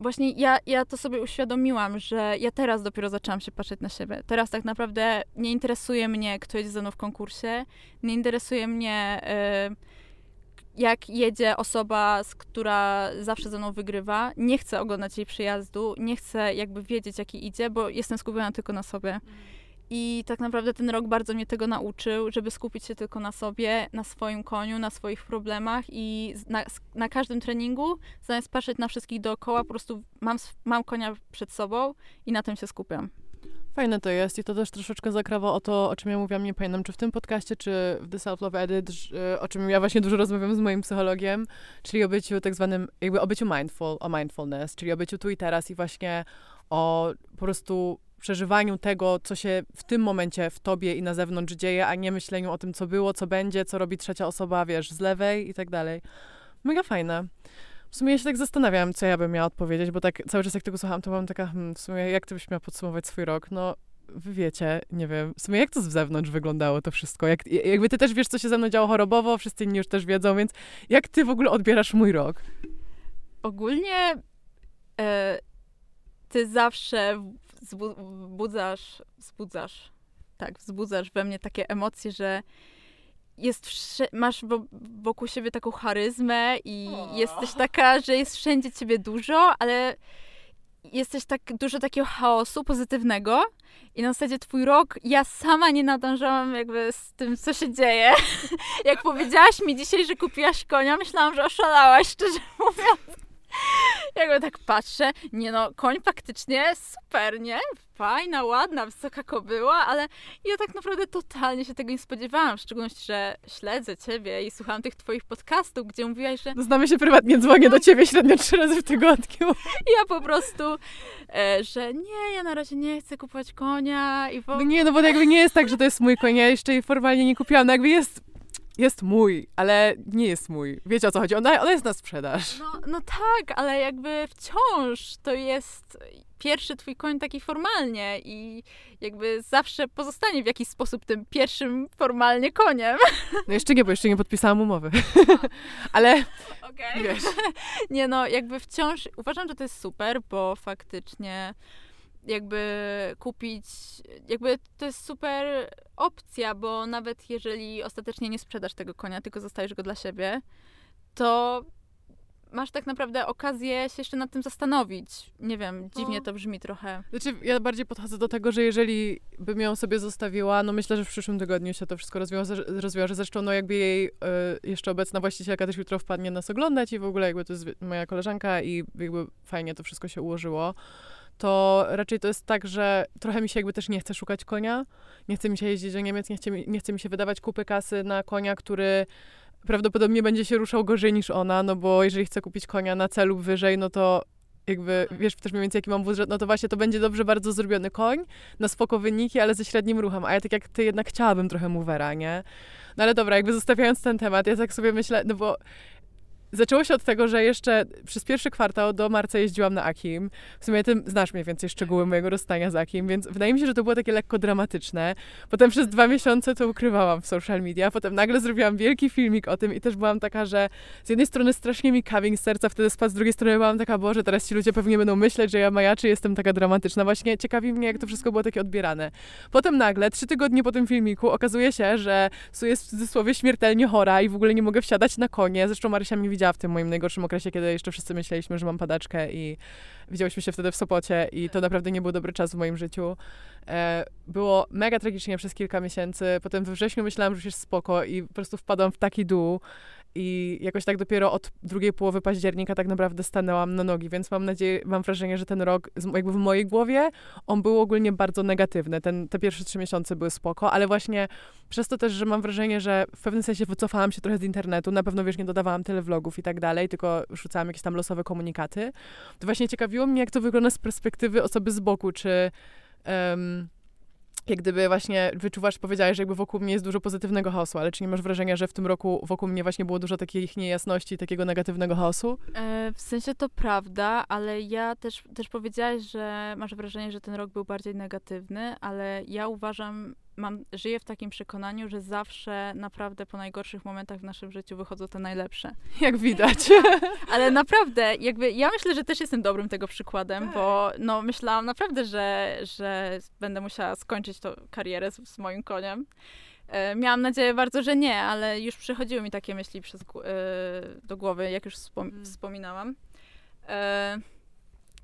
Speaker 2: właśnie ja, ja to sobie uświadomiłam, że ja teraz dopiero zaczęłam się patrzeć na siebie. Teraz tak naprawdę nie interesuje mnie, kto jedzie ze mną w konkursie, nie interesuje mnie, e, jak jedzie osoba, z która zawsze ze mną wygrywa. Nie chcę oglądać jej przyjazdu, nie chcę jakby wiedzieć, jaki idzie, bo jestem skupiona tylko na sobie. I tak naprawdę ten rok bardzo mnie tego nauczył, żeby skupić się tylko na sobie, na swoim koniu, na swoich problemach i na, na każdym treningu, zamiast patrzeć na wszystkich dookoła, po prostu mam, mam konia przed sobą i na tym się skupiam.
Speaker 1: Fajne to jest i to też troszeczkę zakrawa o to, o czym ja mówiłam, nie pamiętam, czy w tym podcaście, czy w The Self Love Edit, o czym ja właśnie dużo rozmawiam z moim psychologiem, czyli o byciu tak zwanym, jakby o byciu mindful, o mindfulness, czyli o byciu tu i teraz i właśnie o po prostu przeżywaniu tego, co się w tym momencie w tobie i na zewnątrz dzieje, a nie myśleniu o tym, co było, co będzie, co robi trzecia osoba, wiesz, z lewej i tak dalej. Mega fajne. W sumie ja się tak zastanawiam, co ja bym miała odpowiedzieć, bo tak cały czas jak tego słucham, to mam taka, hmm, w sumie jak ty byś miała podsumować swój rok? No, wy wiecie, nie wiem, w sumie jak to z zewnątrz wyglądało to wszystko? Jak, jakby ty też wiesz, co się ze mną działo chorobowo, wszyscy inni już też wiedzą, więc jak ty w ogóle odbierasz mój rok?
Speaker 2: Ogólnie e, ty zawsze wzbudzasz, wzbudzasz, tak, wzbudzasz we mnie takie emocje, że jest masz wokół siebie taką charyzmę i o. jesteś taka, że jest wszędzie ciebie dużo, ale jesteś tak dużo takiego chaosu pozytywnego i na zasadzie twój rok, ja sama nie nadążałam jakby z tym, co się dzieje. Jak powiedziałaś mi dzisiaj, że kupiłaś konia, myślałam, że oszalałaś, szczerze mówiąc. Jakby tak patrzę, nie no, koń faktycznie super, nie? Fajna, ładna, wysoka kobyła, ale ja tak naprawdę totalnie się tego nie spodziewałam, w szczególności, że śledzę ciebie i słucham tych twoich podcastów, gdzie mówiłaś, że...
Speaker 1: No, znamy się prywatnie, dzwonię do no. ciebie średnio trzy razy w tygodniu.
Speaker 2: Ja po prostu, e, że nie, ja na razie nie chcę kupować konia i ogóle...
Speaker 1: No nie, no bo jakby nie jest tak, że to jest mój koń, ja jeszcze jej formalnie nie kupiłam, no jakby jest jest mój, ale nie jest mój. Wiecie o co chodzi? Ona, ona jest na sprzedaż.
Speaker 2: No, no tak, ale jakby wciąż to jest pierwszy twój koń taki formalnie i jakby zawsze pozostanie w jakiś sposób tym pierwszym formalnie koniem.
Speaker 1: No jeszcze nie, bo jeszcze nie podpisałam umowy. Ale
Speaker 2: Okej.
Speaker 1: wiesz,
Speaker 2: Nie no, jakby wciąż uważam, że to jest super, bo faktycznie jakby kupić, jakby to jest super opcja, bo nawet jeżeli ostatecznie nie sprzedasz tego konia, tylko zostajesz go dla siebie, to masz tak naprawdę okazję się jeszcze nad tym zastanowić. Nie wiem, dziwnie
Speaker 1: No.
Speaker 2: to brzmi trochę.
Speaker 1: Znaczy, ja bardziej podchodzę do tego, że jeżeli bym ją sobie zostawiła, no myślę, że w przyszłym tygodniu się to wszystko rozwiąże, rozwiąże. Zresztą, no jakby jej y, jeszcze obecna właścicielka też jutro wpadnie nas oglądać i w ogóle jakby to jest moja koleżanka i jakby fajnie to wszystko się ułożyło. To raczej to jest tak, że trochę mi się jakby też nie chce szukać konia. Nie chce mi się jeździć do Niemiec, nie chce mi, nie chce mi się wydawać kupy kasy na konia, który prawdopodobnie będzie się ruszał gorzej niż ona, no bo jeżeli chcę kupić konia na celu wyżej, no to jakby, wiesz też mniej więcej jaki mam budżet, no to właśnie to będzie dobrze bardzo zrobiony koń, na spoko wyniki, ale ze średnim ruchem, a ja tak jak ty jednak chciałabym trochę movera, nie? No ale dobra, jakby zostawiając ten temat, ja tak sobie myślę, no bo zaczęło się od tego, że jeszcze przez pierwszy kwartał do marca jeździłam na Akim. W sumie ty znasz mniej więcej szczegóły mojego rozstania z Akim, więc wydaje mi się, że to było takie lekko dramatyczne. Potem przez dwa miesiące to ukrywałam w social media, potem nagle zrobiłam wielki filmik o tym i też byłam taka, że z jednej strony strasznie mi kamień serca wtedy spadł, z drugiej strony byłam taka, Boże, teraz ci ludzie pewnie będą myśleć, że ja majaczy jestem taka dramatyczna. Właśnie ciekawi mnie, jak to wszystko było takie odbierane. Potem nagle, trzy tygodnie po tym filmiku, okazuje się, że Su jest w cudzysłowie śmiertelnie chora i w ogóle nie mogę wsiadać na konie. Zresztą Marysia mnie widziała w tym moim najgorszym okresie, kiedy jeszcze wszyscy myśleliśmy, że mam padaczkę i widziałyśmy się wtedy w Sopocie i to naprawdę nie był dobry czas w moim życiu. E, było mega tragicznie przez kilka miesięcy. Potem we wrześniu myślałam, że już jest spoko i po prostu wpadłam w taki dół. I jakoś tak dopiero od drugiej połowy października tak naprawdę stanęłam na nogi, więc mam nadzieję, mam wrażenie, że ten rok jakby w mojej głowie on był ogólnie bardzo negatywny. Ten, te pierwsze trzy miesiące były spoko, ale właśnie przez to też, że mam wrażenie, że w pewnym sensie wycofałam się trochę z internetu, na pewno wiesz, nie dodawałam tyle vlogów i tak dalej, tylko rzucałam jakieś tam losowe komunikaty, to właśnie ciekawiło mnie, jak to wygląda z perspektywy osoby z boku, czy em, jak gdyby właśnie wyczuwasz, powiedziałeś, że jakby wokół mnie jest dużo pozytywnego chaosu, ale czy nie masz wrażenia, że w tym roku wokół mnie właśnie było dużo takich niejasności, takiego negatywnego chaosu?
Speaker 2: E, w sensie to prawda, ale ja też, też powiedziałaś, że masz wrażenie, że ten rok był bardziej negatywny, ale ja uważam, mam, żyję w takim przekonaniu, że zawsze naprawdę po najgorszych momentach w naszym życiu wychodzą te najlepsze.
Speaker 1: Jak widać.
Speaker 2: Ale naprawdę, jakby ja myślę, że też jestem dobrym tego przykładem, bo no myślałam naprawdę, że, że będę musiała skończyć tą karierę z, z moim koniem. E, miałam nadzieję bardzo, że nie, ale już przychodziły mi takie myśli przez, e, do głowy, jak już wspom-
Speaker 1: Mm.
Speaker 2: wspominałam. E,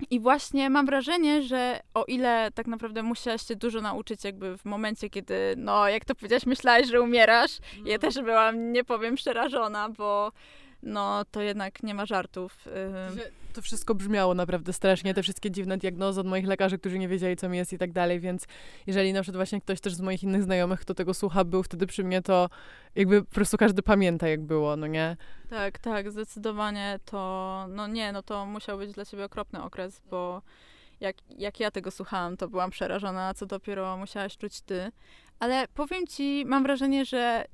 Speaker 2: I właśnie mam wrażenie, że o ile tak naprawdę musiałaś się dużo nauczyć jakby w momencie, kiedy, no jak to powiedziałaś, myślałaś, że umierasz, ja też byłam, nie powiem, przerażona, bo no to jednak nie ma żartów.
Speaker 1: To wszystko brzmiało naprawdę strasznie, te wszystkie dziwne diagnozy od moich lekarzy, którzy nie wiedzieli, co mi jest i tak dalej, więc jeżeli na przykład właśnie ktoś też z moich innych znajomych, kto tego słucha, był wtedy przy mnie, to jakby po prostu każdy pamięta, jak było, no nie?
Speaker 2: Tak, tak, zdecydowanie to, no nie, no to musiał być dla ciebie okropny okres, bo jak, jak ja tego słuchałam, to byłam przerażona, co dopiero musiałaś czuć ty. Ale powiem ci, mam wrażenie, że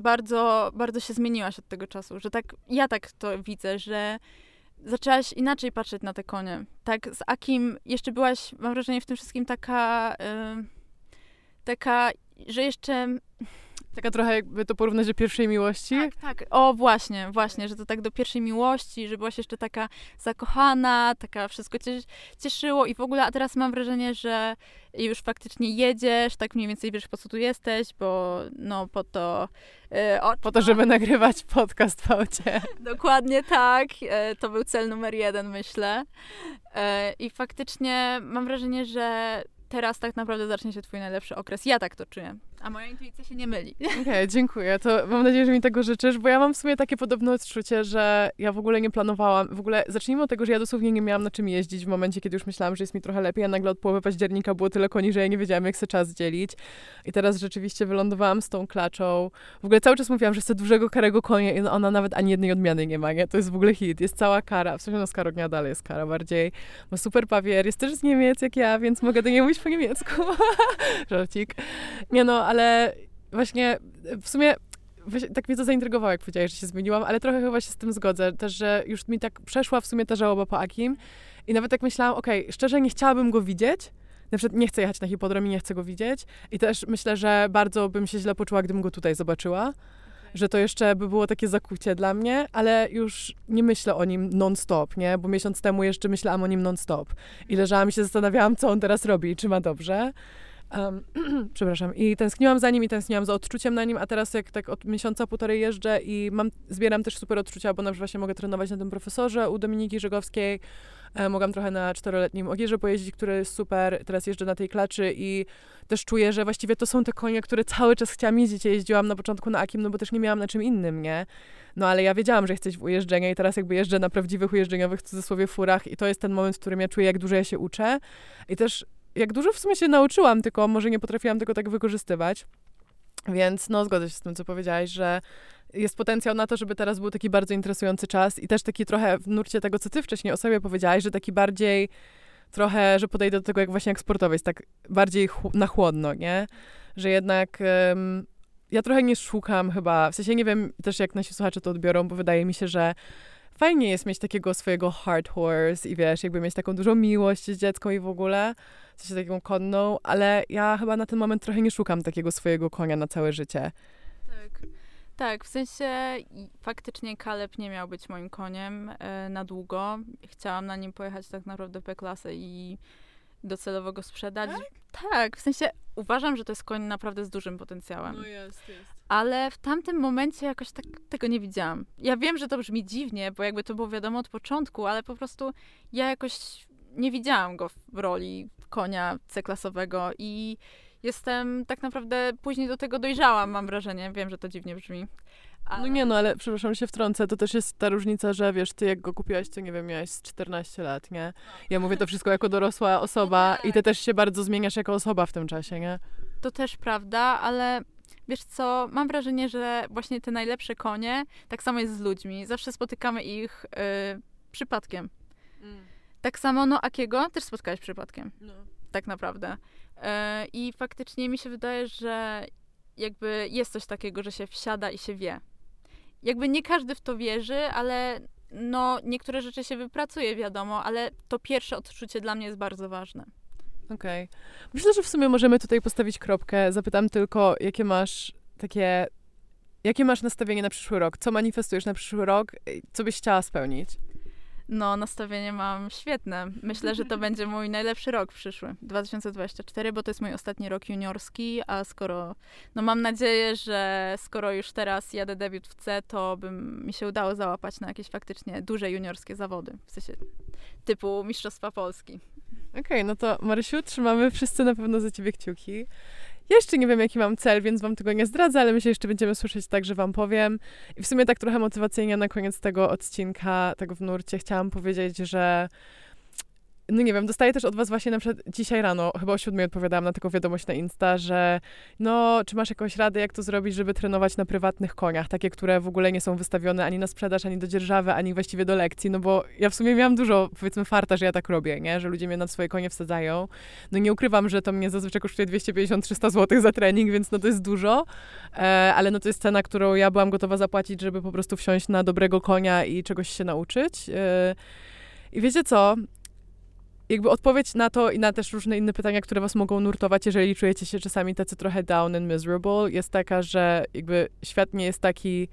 Speaker 2: bardzo, bardzo się zmieniłaś od tego czasu, że tak, ja tak to widzę, że zaczęłaś inaczej patrzeć na te konie. Tak, z Akim jeszcze byłaś, mam wrażenie, w tym wszystkim taka, ym, taka, że jeszcze
Speaker 1: Taka trochę jakby to porównać do pierwszej miłości.
Speaker 2: tak, tak. O, właśnie, właśnie, że to tak do pierwszej miłości, że byłaś jeszcze taka zakochana, taka wszystko cię cieszyło i w ogóle, a teraz mam wrażenie, że już faktycznie jedziesz, tak mniej więcej wiesz, po co tu jesteś, bo no po to... e, o,
Speaker 1: Po to, żeby nagrywać podcast w aucie.
Speaker 2: Dokładnie tak. E, To był cel numer jeden, myślę. E, I faktycznie mam wrażenie, że teraz tak naprawdę zacznie się twój najlepszy okres. Ja tak to czuję. A moja intuicja się nie myli.
Speaker 1: Okej, dziękuję. To mam nadzieję, że mi tego życzysz, bo ja mam w sumie takie podobne odczucie, że ja w ogóle nie planowałam. W ogóle zacznijmy od tego, że ja dosłownie nie miałam na czym jeździć w momencie, kiedy już myślałam, że jest mi trochę lepiej, a nagle od połowy października było tyle koni, że ja nie wiedziałam, jak sobie czas dzielić. I teraz rzeczywiście wylądowałam z tą klaczą. W ogóle cały czas mówiłam, że chcę dużego karego konia i ona nawet ani jednej odmiany nie ma, nie? To jest w ogóle hit. Jest cała kara. W sensie no z karognia dalej jest kara bardziej. Ma super pawier, jest też z Niemiec jak ja, więc mogę do niej mówić po niemiecku. Żarcik. Nie no, ale właśnie w sumie tak mnie to zaintrygowało, jak powiedziałeś, że się zmieniłam, ale trochę chyba się z tym zgodzę. Też, że już mi tak przeszła w sumie ta żałoba po Akim I nawet tak myślałam, okej, szczerze nie chciałabym go widzieć, na przykład nie chcę jechać na hipodrom i nie chcę go widzieć. I też myślę, że bardzo bym się źle poczuła, gdybym go tutaj zobaczyła. Że to jeszcze by było takie zakucie dla mnie, ale już nie myślę o nim non-stop, nie? Bo miesiąc temu jeszcze myślałam o nim non-stop. I leżałam i się zastanawiałam, co on teraz robi i czy ma dobrze. Um, przepraszam. I tęskniłam za nim i tęskniłam za odczuciem na nim, a teraz jak tak od miesiąca, półtorej jeżdżę i mam, zbieram też super odczucia, bo na przykład właśnie mogę trenować na tym profesorze u Dominiki Żegowskiej, e, mogłam trochę na czteroletnim Ogierze pojeździć, który jest super, teraz jeżdżę na tej klaczy i też czuję, że właściwie to są te konie, które cały czas chciałam jeździć. Ja jeździłam na początku na Akim, no bo też nie miałam na czym innym, nie? No ale ja wiedziałam, że chcę w ujeżdżenia i teraz jakby jeżdżę na prawdziwych ujeżdżeniowych, w cudzysłowie, furach i to jest ten moment, w którym ja czuję, jak dużo ja się uczę. I też jak dużo w sumie się nauczyłam, tylko może nie potrafiłam tego tak wykorzystywać. Więc no, zgodzę się z tym, co powiedziałaś, że jest potencjał na to, żeby teraz był taki bardzo interesujący czas i też taki trochę w nurcie tego, co ty wcześniej o sobie powiedziałaś, że taki bardziej trochę, że podejdę do tego jak właśnie jak sportowiec, tak bardziej na chłodno, nie? Że jednak ja trochę nie szukam chyba, w sensie nie wiem też jak nasi słuchacze to odbiorą, bo wydaje mi się, że fajnie jest mieć takiego swojego hard horse i wiesz, jakby mieć taką dużą miłość z dziecką i w ogóle, sensie taką konną, ale ja chyba na ten moment trochę nie szukam takiego swojego konia na całe życie.
Speaker 2: Tak. Tak, w sensie faktycznie Kaleb nie miał być moim koniem e, na długo. Chciałam na nim pojechać tak naprawdę P-klasę i docelowo go sprzedać. Tak? tak, w sensie uważam, że to jest koń naprawdę z dużym potencjałem.
Speaker 1: No jest, jest.
Speaker 2: Ale w tamtym momencie jakoś tak tego nie widziałam. Ja wiem, że to brzmi dziwnie, bo jakby to było wiadomo od początku, ale po prostu ja jakoś nie widziałam go w roli konia C-klasowego i jestem tak naprawdę później do tego dojrzałam, mam wrażenie. Wiem, że to dziwnie brzmi.
Speaker 1: Ale... No nie, no ale przepraszam, się wtrącę, to też jest ta różnica, że wiesz, ty jak go kupiłaś, to nie wiem, miałaś 14 lat, nie? Ja mówię to wszystko jako dorosła osoba no i ty też się bardzo zmieniasz jako osoba w tym czasie, nie?
Speaker 2: To też prawda, ale wiesz co, mam wrażenie, że właśnie te najlepsze konie, tak samo jest z ludźmi. Zawsze spotykamy ich y, przypadkiem. Mm. Tak samo, no Akiego też spotkałeś przypadkiem. No. Tak naprawdę. Y, I faktycznie mi się wydaje, że jakby jest coś takiego, że się wsiada i się wie jakby nie każdy w to wierzy, ale no niektóre rzeczy się wypracuje, wiadomo, ale to pierwsze odczucie dla mnie jest bardzo ważne.
Speaker 1: Okej. Okay. Myślę, że w sumie możemy tutaj postawić kropkę. Zapytam tylko, jakie masz takie, jakie masz nastawienie na przyszły rok? Co manifestujesz na przyszły rok? Co byś chciała spełnić?
Speaker 2: No, nastawienie mam świetne. Myślę, że to będzie mój najlepszy rok przyszły, 2024, bo to jest mój ostatni rok juniorski, a skoro, no mam nadzieję, że skoro już teraz jadę debiut w C, to by mi się udało załapać na jakieś faktycznie duże juniorskie zawody, w sensie typu Mistrzostwa Polski.
Speaker 1: Okej, okay, no to Marysiu, trzymamy wszyscy na pewno za ciebie kciuki. Jeszcze nie wiem, jaki mam cel, więc wam tego nie zdradzę, ale my się jeszcze będziemy słyszeć tak, że wam powiem. I w sumie tak trochę motywacyjnie na koniec tego odcinka, tego w nurcie, chciałam powiedzieć, że no nie wiem, dostaję też od was właśnie na przykład dzisiaj rano, chyba o siódmej odpowiadałam na taką wiadomość na Insta, że no, czy masz jakąś radę, jak to zrobić, żeby trenować na prywatnych koniach, takie, które w ogóle nie są wystawione ani na sprzedaż, ani do dzierżawy, ani właściwie do lekcji, no bo ja w sumie miałam dużo, powiedzmy, farta, że ja tak robię, nie, że ludzie mnie na swoje konie wsadzają. No nie ukrywam, że to mnie zazwyczaj kosztuje 250-300 zł za trening, więc no to jest dużo, e, ale no to jest cena, którą ja byłam gotowa zapłacić, żeby po prostu wsiąść na dobrego konia i czegoś się nauczyć. E, i wiecie co? Jakby odpowiedź na to i na też różne inne pytania, które was mogą nurtować, jeżeli czujecie się czasami tacy trochę down and miserable, jest taka, że jakby świat nie jest taki,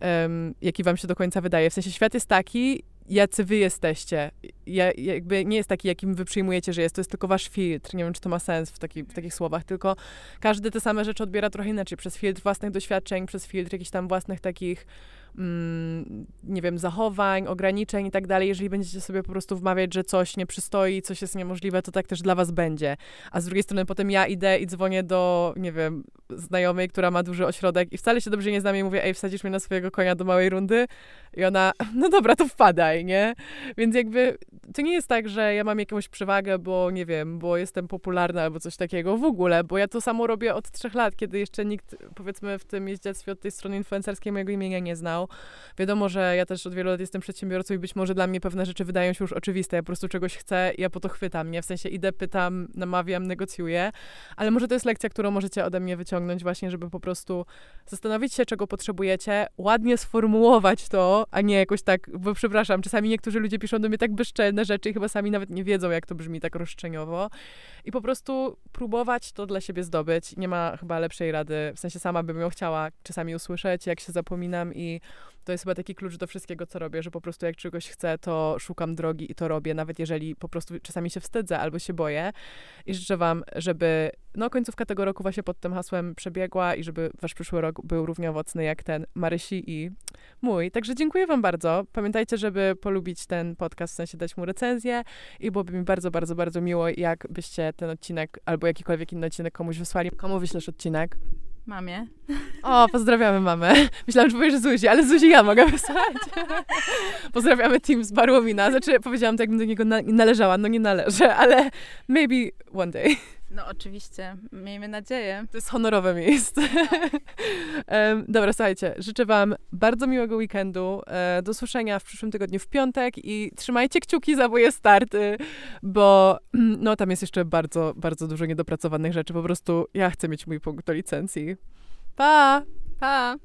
Speaker 1: um, jaki wam się do końca wydaje. W sensie świat jest taki, jacy wy jesteście. Ja, jakby nie jest taki, jakim wy przyjmujecie, że jest. To jest tylko wasz filtr. Nie wiem, czy to ma sens w, taki, w takich słowach, tylko każdy te same rzeczy odbiera trochę inaczej. Przez filtr własnych doświadczeń, przez filtr jakichś tam własnych takich mm, nie wiem, zachowań, ograniczeń i tak dalej, jeżeli będziecie sobie po prostu wmawiać, że coś nie przystoi, coś jest niemożliwe, to tak też dla was będzie. A z drugiej strony potem ja idę i dzwonię do, nie wiem, znajomej, która ma duży ośrodek i wcale się dobrze nie znam i mówię, ej, wsadzisz mnie na swojego konia do małej rundy? I ona, no dobra, to wpadaj, nie? Więc jakby to nie jest tak, że ja mam jakąś przewagę, bo nie wiem, bo jestem popularna albo coś takiego w ogóle, bo ja to samo robię od trzech lat, kiedy jeszcze nikt, powiedzmy, w tym jeździectwie od tej strony influencerskiej mojego imienia nie znał. Wiadomo, że ja też od wielu lat jestem przedsiębiorcą i być może dla mnie pewne rzeczy wydają się już oczywiste. Ja po prostu czegoś chcę i ja po to chwytam, nie? W sensie idę, pytam, namawiam, negocjuję, ale może to jest lekcja, którą możecie ode mnie wyciągnąć właśnie, żeby po prostu zastanowić się, czego potrzebujecie, ładnie sformułować to, a nie jakoś tak, bo przepraszam, czasami niektórzy ludzie piszą do mnie tak bezczelne rzeczy i chyba sami nawet nie wiedzą, jak to brzmi tak roszczeniowo. I po prostu próbować to dla siebie zdobyć. Nie ma chyba lepszej rady, w sensie sama bym ją chciała czasami usłyszeć, jak się zapominam i to jest chyba taki klucz do wszystkiego, co robię, że po prostu jak czegoś chcę, to szukam drogi i to robię, nawet jeżeli po prostu czasami się wstydzę albo się boję. I życzę wam, żeby no, końcówka tego roku właśnie pod tym hasłem przebiegła i żeby wasz przyszły rok był równie owocny jak ten Marysi i mój. Także dziękuję wam bardzo. Pamiętajcie, żeby polubić ten podcast, w sensie dać mu recenzję i byłoby mi bardzo, bardzo, bardzo miło, jakbyście ten odcinek albo jakikolwiek inny odcinek komuś wysłali. Komu wyślesz odcinek?
Speaker 2: Mamie.
Speaker 1: O, pozdrawiamy mamę. Myślałam, że powiesz Zuzi, ale Zuzi ja mogę wysłać. pozdrawiamy team z Barłomina. Znaczy, powiedziałam to, jakbym do niego na należała. No nie należę, ale maybe one day.
Speaker 2: No oczywiście, miejmy nadzieję.
Speaker 1: To jest honorowe miejsce. um, dobra, słuchajcie, życzę wam bardzo miłego weekendu. E, do słyszenia w przyszłym tygodniu w piątek i trzymajcie kciuki za moje starty, bo no tam jest jeszcze bardzo, bardzo dużo niedopracowanych rzeczy. Po prostu ja chcę mieć mój punkt do licencji. Pa!
Speaker 2: Pa!